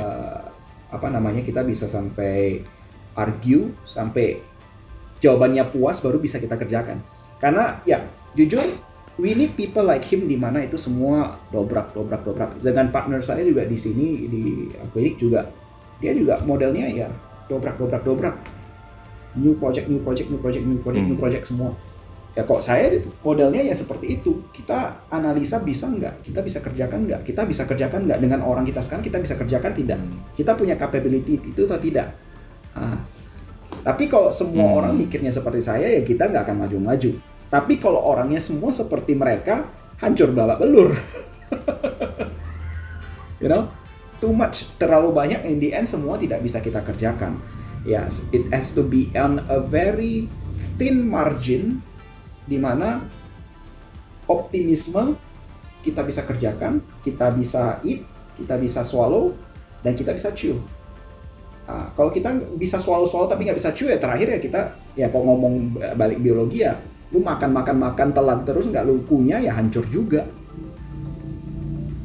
B: apa namanya kita bisa sampai argue sampai jawabannya puas baru bisa kita kerjakan karena ya jujur we need people like him di mana itu semua dobrak dobrak dobrak. Dengan partner saya juga di sini di klinik juga. Dia juga modelnya ya dobrak dobrak dobrak. New project new project new project new project new
A: Hmm.
B: project semua. Ya kok saya modelnya ya seperti itu. Kita analisa bisa nggak? Kita bisa kerjakan nggak? Kita bisa kerjakan nggak dengan orang kita sekarang? Kita bisa kerjakan tidak?
A: Hmm.
B: kita punya capability itu atau tidak? Ah. tapi kalau semua
A: Hmm.
B: orang mikirnya seperti saya ya kita nggak akan maju-maju tapi kalau orangnya semua seperti mereka hancur babak belur. You know? Too much terlalu banyak in the end semua tidak bisa kita kerjakan. Yes it has to be on a very thin margin di mana optimisme kita bisa kerjakan kita bisa eat kita bisa swallow dan kita bisa chew. Nah, kalau kita bisa swallow-swallow tapi nggak bisa chew ya terakhir ya kita ya kalau ngomong balik biologi ya lu makan makan makan telan terus nggak lu punya ya hancur juga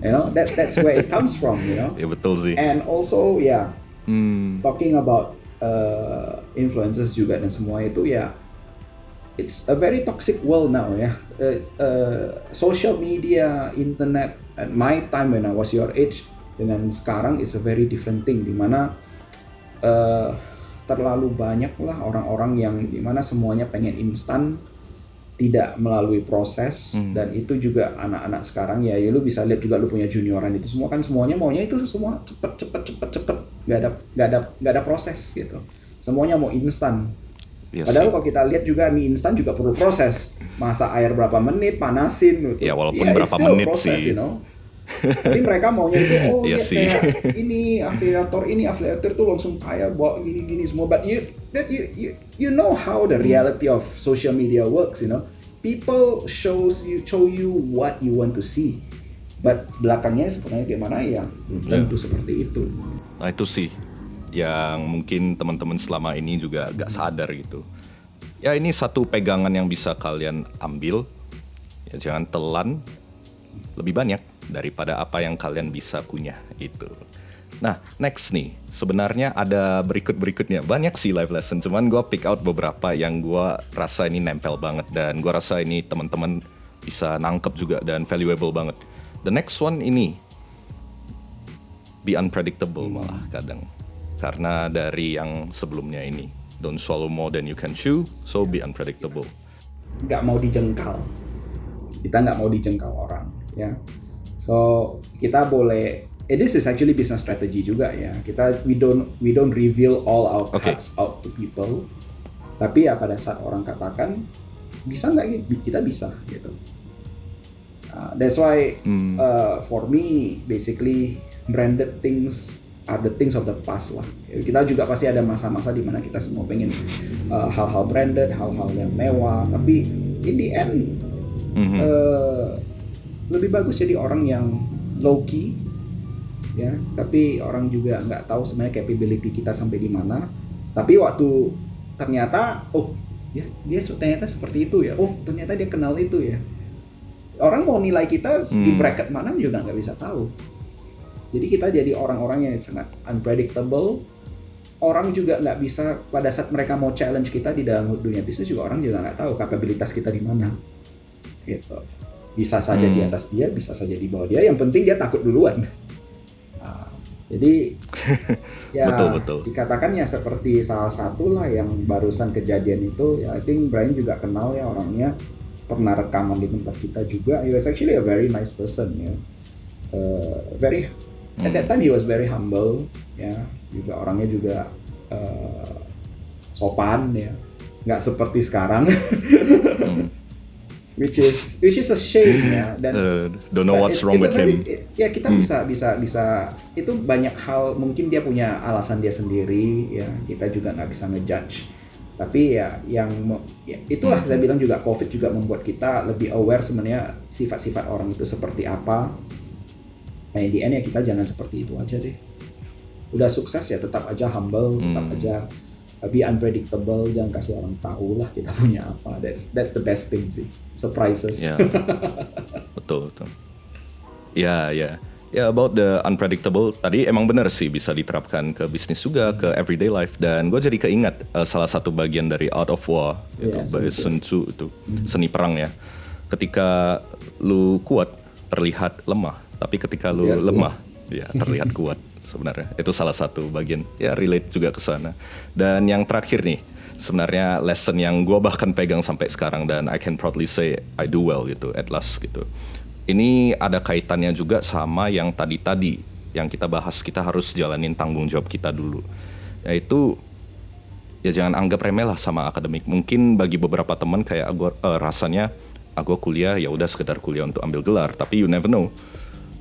B: you know that that's where it comes from you know
A: Ya betul sih.
B: and also ya
A: Hmm.
B: talking about uh, influencers juga dan semua itu ya it's a very toxic world now ya uh, uh, social media internet at my time when I was your age dengan sekarang is a very different thing di mana uh, terlalu banyak lah orang-orang yang di mana semuanya pengen instan tidak melalui proses
A: Hmm.
B: dan itu juga anak-anak sekarang ya, ya lu bisa lihat juga lu punya junioran itu. Semua kan semuanya maunya itu semua cepet cepet cepet cepet. Nggak ada nggak ada nggak ada proses gitu. Semuanya mau instan.
A: Iya
B: padahal kalau kita lihat juga mie instan juga perlu proses. Masak air berapa menit panasin gitu.
A: Ya, walaupun
B: it's
A: berapa menit
B: proses,
A: sih.
B: you know. Tapi mereka maunya itu oh ya
A: sih.
B: kayak ini afiliator ini afiliator tuh langsung kaya bawa gini-gini semua. But you that you you you know how the reality of social media works, you know. People shows you show you what you want to see. But belakangnya sebenarnya gimana ya belum tentu seperti itu.
A: Nah itu sih yang mungkin teman-teman selama ini juga gak sadar gitu. Ya ini satu pegangan yang bisa kalian ambil. Ya jangan telan lebih banyak daripada apa yang kalian bisa punya itu. Nah, next nih, sebenarnya ada berikut-berikutnya. Banyak sih live lesson, cuman gue pick out beberapa yang gue rasa ini nempel banget. Dan gue rasa ini teman-teman bisa nangkep juga dan valuable banget. The next one ini, be unpredictable malah kadang. Karena dari yang sebelumnya ini, don't swallow more than you can chew, so be unpredictable.
B: nggak mau dijengkal. Kita nggak mau dijengkal orang, ya. So kita boleh. Eh, this is actually business strategy juga ya. Kita we don't we don't reveal all our
A: Okay.
B: cards out to people. Tapi ya pada saat orang katakan bisa nggak gitu? Kita bisa gitu. Uh, that's why
A: Hmm.
B: uh, for me basically branded things are the things of the past lah. Kita juga pasti ada masa-masa di mana kita semua pengen uh, hal-hal branded, hal-hal yang mewah. Tapi in the end
A: Mhm.
B: uh, lebih bagus jadi orang yang low key, ya. Tapi orang juga nggak tahu sebenarnya capability kita sampai di mana. Tapi waktu ternyata, oh dia dia ternyata seperti itu ya. Oh ternyata dia kenal itu ya. Orang mau nilai kita di
A: Hmm.
B: bracket mana juga nggak bisa tahu. Jadi kita jadi orang-orang yang sangat unpredictable. Orang juga nggak bisa pada saat mereka mau challenge kita di dalam dunia bisnis juga orang juga nggak tahu kapabilitas kita di mana. Gitu. Bisa saja di
A: Hmm.
B: atas dia, bisa saja di bawah dia. Yang penting dia takut duluan. Nah, jadi ya
A: Betul, betul.
B: dikatakan ya seperti salah satu lah yang barusan kejadian itu. Ya I think Brian juga kenal ya orangnya pernah rekaman di tempat kita juga. He was actually a very nice person ya. Uh, very at that time he was very humble ya juga orangnya juga uh, sopan ya nggak seperti sekarang
A: Hmm.
B: which is which is a shame ya dan
A: Uh, don't know what's
B: it's-
A: wrong
B: it's
A: with
B: very-
A: him.
B: it- ya kita
A: Hmm.
B: bisa bisa bisa itu banyak hal mungkin dia punya alasan dia sendiri ya kita juga nggak bisa ngejudge tapi ya yang ya, itulah
A: Hmm.
B: saya bilang juga covid juga membuat kita lebih aware sebenarnya sifat-sifat orang itu seperti apa nah the end ya kita jangan seperti itu aja deh udah sukses ya tetap aja humble tetap
A: Hmm.
B: aja uh, be unpredictable jangan kasih orang tahu lah kita punya apa that's that's the best thing sih surprises
A: Ya, betul betul. Ya ya. Ya about the unpredictable tadi emang benar sih bisa diterapkan ke bisnis juga ke everyday life dan gue jadi keingat eh, salah satu bagian dari Art of War itu
B: Iya,
A: by
B: Sun
A: Tzu itu seni perang ya. Ketika lu kuat terlihat lemah, tapi ketika lu
B: kuat.
A: lemah ya terlihat kuat sebenarnya. Itu salah satu bagian ya relate juga ke sana. Dan yang terakhir nih sebenarnya lesson yang gue bahkan pegang sampai sekarang dan I can proudly say I do well gitu at last gitu. Ini ada kaitannya juga sama yang tadi-tadi yang kita bahas kita harus jalanin tanggung jawab kita dulu. Yaitu ya jangan anggap remeh lah sama akademik. Mungkin bagi beberapa teman kayak aku rasanya aku kuliah ya udah sekedar kuliah untuk ambil gelar, tapi you never know.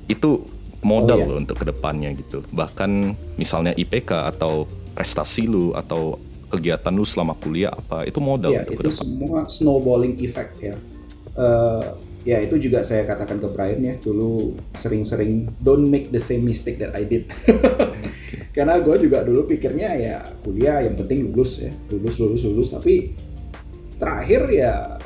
A: Itu modal
B: Oh, iya.
A: lo untuk ke depannya gitu. Bahkan misalnya IPK atau prestasi lu atau kegiatan lu selama kuliah apa itu modal
B: Ya,
A: untuk
B: itu
A: ke depan.
B: semua snowballing effect ya. Eh, ya itu juga saya katakan ke Brian ya dulu sering-sering don't make the same mistake that I did. Karena gue juga dulu pikirnya ya kuliah yang penting lulus ya, lulus lulus lulus. Tapi terakhir ya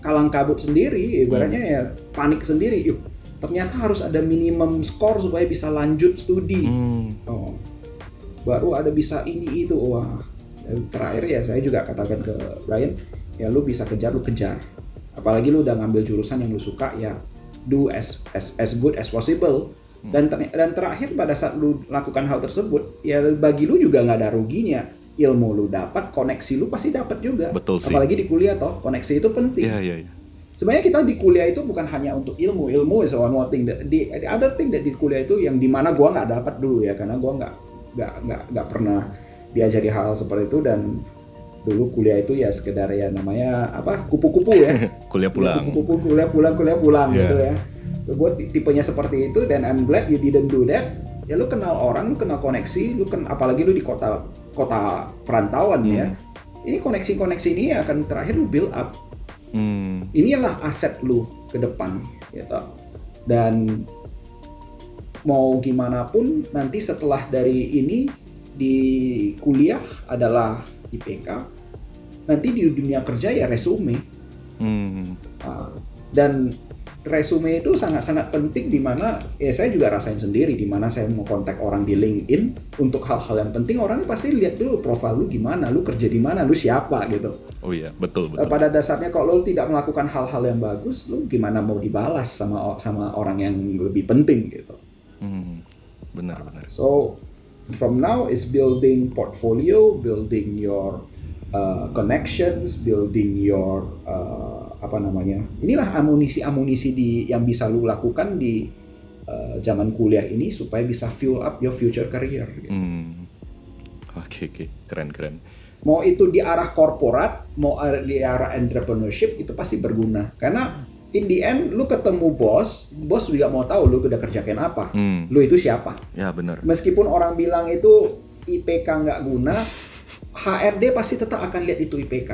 B: kalang kabut sendiri, ibaratnya ya panik sendiri. Yuk, ternyata harus ada minimum skor supaya bisa lanjut studi.
A: Hmm,
B: Oh, baru ada bisa ini itu wah. Dan terakhir ya saya juga katakan ke Brian, ya lu bisa kejar lu kejar. Apalagi lu udah ngambil jurusan yang lu suka ya do as as as good as possible. Dan ter- dan terakhir pada saat lu lakukan hal tersebut, ya bagi lu juga nggak ada ruginya. Ilmu lu dapat, koneksi lu pasti dapat juga.
A: Betul sih.
B: Apalagi di kuliah toh, koneksi itu penting
A: Iya iya iya.
B: Sebenarnya kita di kuliah itu bukan hanya untuk ilmu. Ilmu is one more thing the, the the other thing that di kuliah itu yang di mana gua nggak dapat dulu ya karena gua nggak nggak nggak nggak pernah diajari hal, hal seperti itu dan dulu kuliah itu ya sekedar ya namanya apa kupu-kupu ya.
A: Kuliah pulang.
B: kupu-kupu kuliah pulang kuliah pulang
A: Yeah.
B: gitu ya. Gue tipenya seperti itu dan I'm glad you didn't do that. Ya lu kenal orang lu kenal koneksi lu kan apalagi lu di kota kota perantauan ya. Ini koneksi-koneksi ini akan terakhir lu build up
A: Hmm,
B: inilah aset lu ke depan gitu dan mau gimana pun nanti setelah dari ini di kuliah adalah IPK nanti di dunia kerja ya resume.
A: Hmm,
B: Ah, dan resume itu sangat-sangat penting di mana ya saya juga rasain sendiri di mana saya mau kontak orang di LinkedIn untuk hal-hal yang penting orang pasti lihat dulu profil lu gimana lu kerja di mana lu siapa gitu
A: oh iya betul
B: Eh,
A: betul.
B: pada dasarnya kalau lo tidak melakukan hal-hal yang bagus, lo gimana mau dibalas sama sama orang yang lebih penting gitu.
A: Hmm, benar benar.
B: So from now is building portfolio, building your uh, connections, building your uh, apa namanya. Inilah amunisi-amunisi di yang bisa lo lakukan di uh, zaman kuliah ini supaya bisa fuel up your future career. gitu.
A: Hmm, oke oke keren keren.
B: mau itu di arah korporat, mau di arah entrepreneurship itu pasti berguna. Karena in the end lu ketemu bos, bos juga mau tahu lu udah kerjakan apa.
A: Hmm,
B: Lu itu siapa?
A: ya benar.
B: Meskipun orang bilang itu IPK nggak guna, HRD pasti tetap akan lihat itu IPK.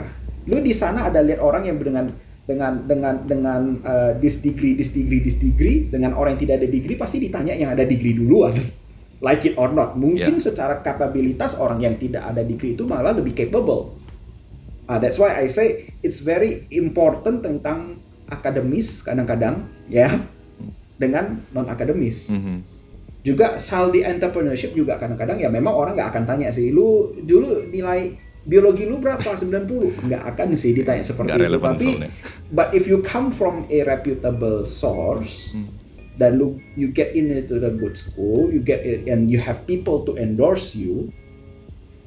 B: Lu di sana ada lihat orang yang dengan dengan dengan dengan uh, this degree, this degree, this degree, dengan orang yang tidak ada degree pasti ditanya yang ada degree duluan. Like it or not, mungkin secara kapabilitas orang yang tidak ada degree itu malah lebih capable. Ah, that's why I say it's very important tentang akademis kadang-kadang ya dengan non akademis
A: Mhm.
B: juga hal di entrepreneurship juga kadang-kadang ya memang orang nggak akan tanya sih lu dulu nilai biologi lu berapa? 90 nggak akan sih ditanya seperti
A: Nggak
B: itu tapi
A: soalnya.
B: but if you come from a reputable source
A: Hmm.
B: dan lu you get into the good school you get it and you have people to endorse you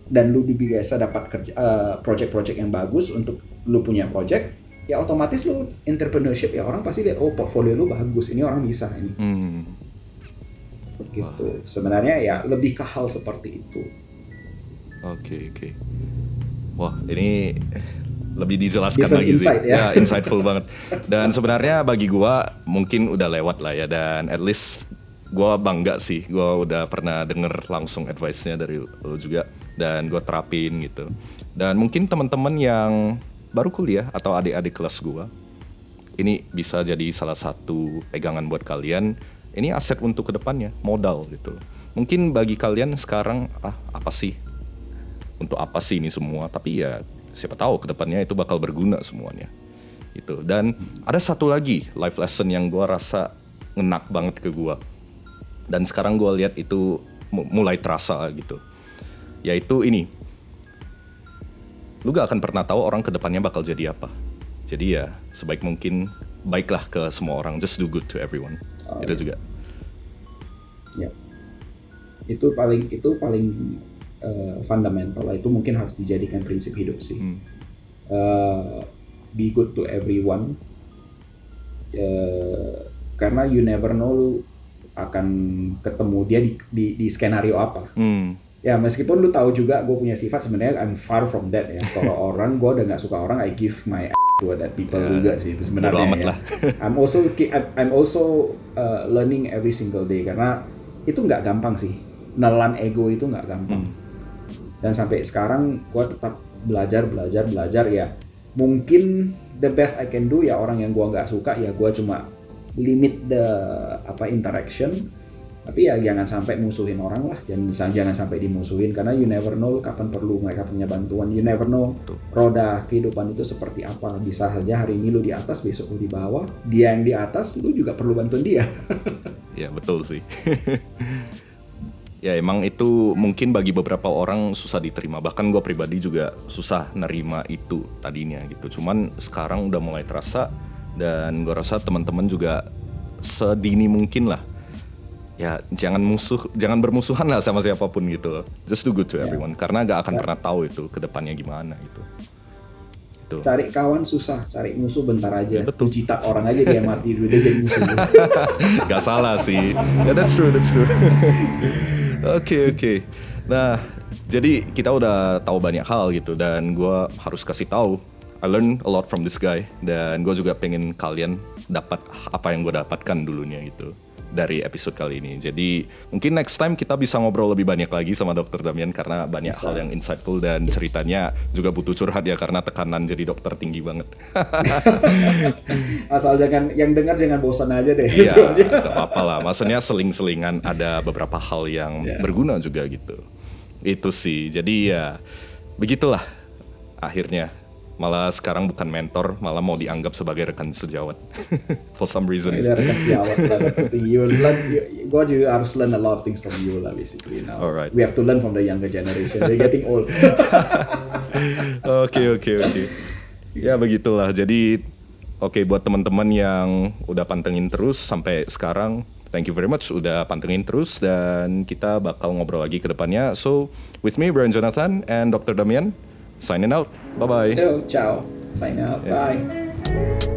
B: dan lu biasa dapat kerja eh, project-project yang bagus untuk lu punya project ya otomatis lu entrepreneurship ya orang pasti lihat oh portfolio lu bagus ini orang bisa ini.
A: Hmm,
B: gitu. Sebenarnya ya lebih ke hal seperti itu
A: Oke oke. Wah ini lebih dijelaskan
B: Different
A: lagi
B: insight,
A: sih.
B: ya.
A: insightful banget. Dan sebenarnya bagi gua mungkin udah lewat lah ya dan at least gua bangga sih. Gua udah pernah denger langsung advice-nya dari lo juga dan gua terapin gitu. Dan mungkin teman-teman yang baru kuliah atau adik-adik kelas gua ini bisa jadi salah satu pegangan buat kalian. Ini aset untuk ke depannya, modal gitu. Mungkin bagi kalian sekarang ah apa sih untuk apa sih ini semua? Tapi ya siapa tahu ke depannya itu bakal berguna semuanya. Itu dan ada satu lagi life lesson yang gua rasa ngenak banget ke gua. Dan sekarang gua lihat itu mu- mulai terasa gitu. Yaitu ini. Lu gak akan pernah tahu orang ke depannya bakal jadi apa. Jadi ya sebaik mungkin baiklah ke semua orang. Just do good to everyone.
B: Oh,
A: itu juga.
B: Ya itu paling itu paling eh, fundamental itu mungkin harus dijadikan prinsip hidup sih
A: Hmm.
B: Eh, be good to everyone Eh, karena you never know lu akan ketemu dia di, di, di skenario apa
A: Hmm.
B: ya meskipun lu tahu juga gue punya sifat sebenarnya I'm far from that ya kalau orang gue udah nggak suka orang I give my ass to that people
A: Ya,
B: juga sih itu sebenarnya ya.
A: lah.
B: I'm also I'm also uh, learning every single day karena itu nggak gampang sih nelan ego itu nggak gampang
A: Hmm.
B: Dan sampai sekarang gue tetap belajar belajar belajar. Ya mungkin the best I can do ya orang yang gua nggak suka ya gua cuma limit the apa interaction. Tapi ya jangan sampai musuhin orang lah. Jangan jangan sampai dimusuhin karena you never know kapan perlu mereka punya bantuan. You never know
A: Betul.
B: roda kehidupan itu seperti apa. Bisa saja hari ini lu di atas besok lu di bawah. Dia yang di atas lu juga perlu bantuan dia.
A: Ya betul sih. ya emang itu mungkin bagi beberapa orang susah diterima. Bahkan gue pribadi juga susah nerima itu tadinya gitu. Cuman sekarang udah mulai terasa dan gue rasa teman-teman juga sedini mungkin lah. Ya jangan musuh, jangan bermusuhan lah sama siapa pun gitu. Just do good to everyone. Karena gak akan pernah tahu itu ke depannya gimana gitu. Itu.
B: cari kawan susah cari musuh bentar aja
A: Ya, betul.
B: Cita orang aja dia mati dulu dia jadi musuh.
A: Gak salah sih. Ya that's true, that's true. Oke oke. Nah jadi kita udah tahu banyak hal gitu dan gue harus kasih tahu. I learn a lot from this guy dan gue juga pengen kalian dapat apa yang gue dapatkan dulunya gitu dari episode kali ini. Jadi mungkin next time kita bisa ngobrol lebih banyak lagi sama Dokter Damian karena banyak hal yang insightful dan ceritanya juga butuh curhat ya karena tekanan jadi dokter tinggi banget.
B: asal jangan yang dengar jangan bosan aja deh
A: Iya,
B: Itu aja.
A: gak apa-apa lah. Maksudnya seling-selingan ada beberapa hal yang
B: Iya.
A: berguna juga gitu. Itu sih. Jadi ya begitulah akhirnya. Malah sekarang bukan mentor, malah mau dianggap sebagai rekan sejawat. For some reasons.
B: Ini rekan sejawat lah. You learn, you, gue juga harus learn a lot of things from you lah basically. Now.
A: Alright.
B: We have to learn from the younger generation. They're getting old.
A: Oke oke oke. Ya begitulah. Jadi oke buat teman-teman yang udah pantengin terus sampai sekarang, thank you very much udah pantengin terus dan kita bakal ngobrol lagi ke depannya. So with me Brian Jonathan and Dr. Damian signing out. Bye bye.
B: Yo, ciao. Sign out.
A: Yeah.
B: Bye.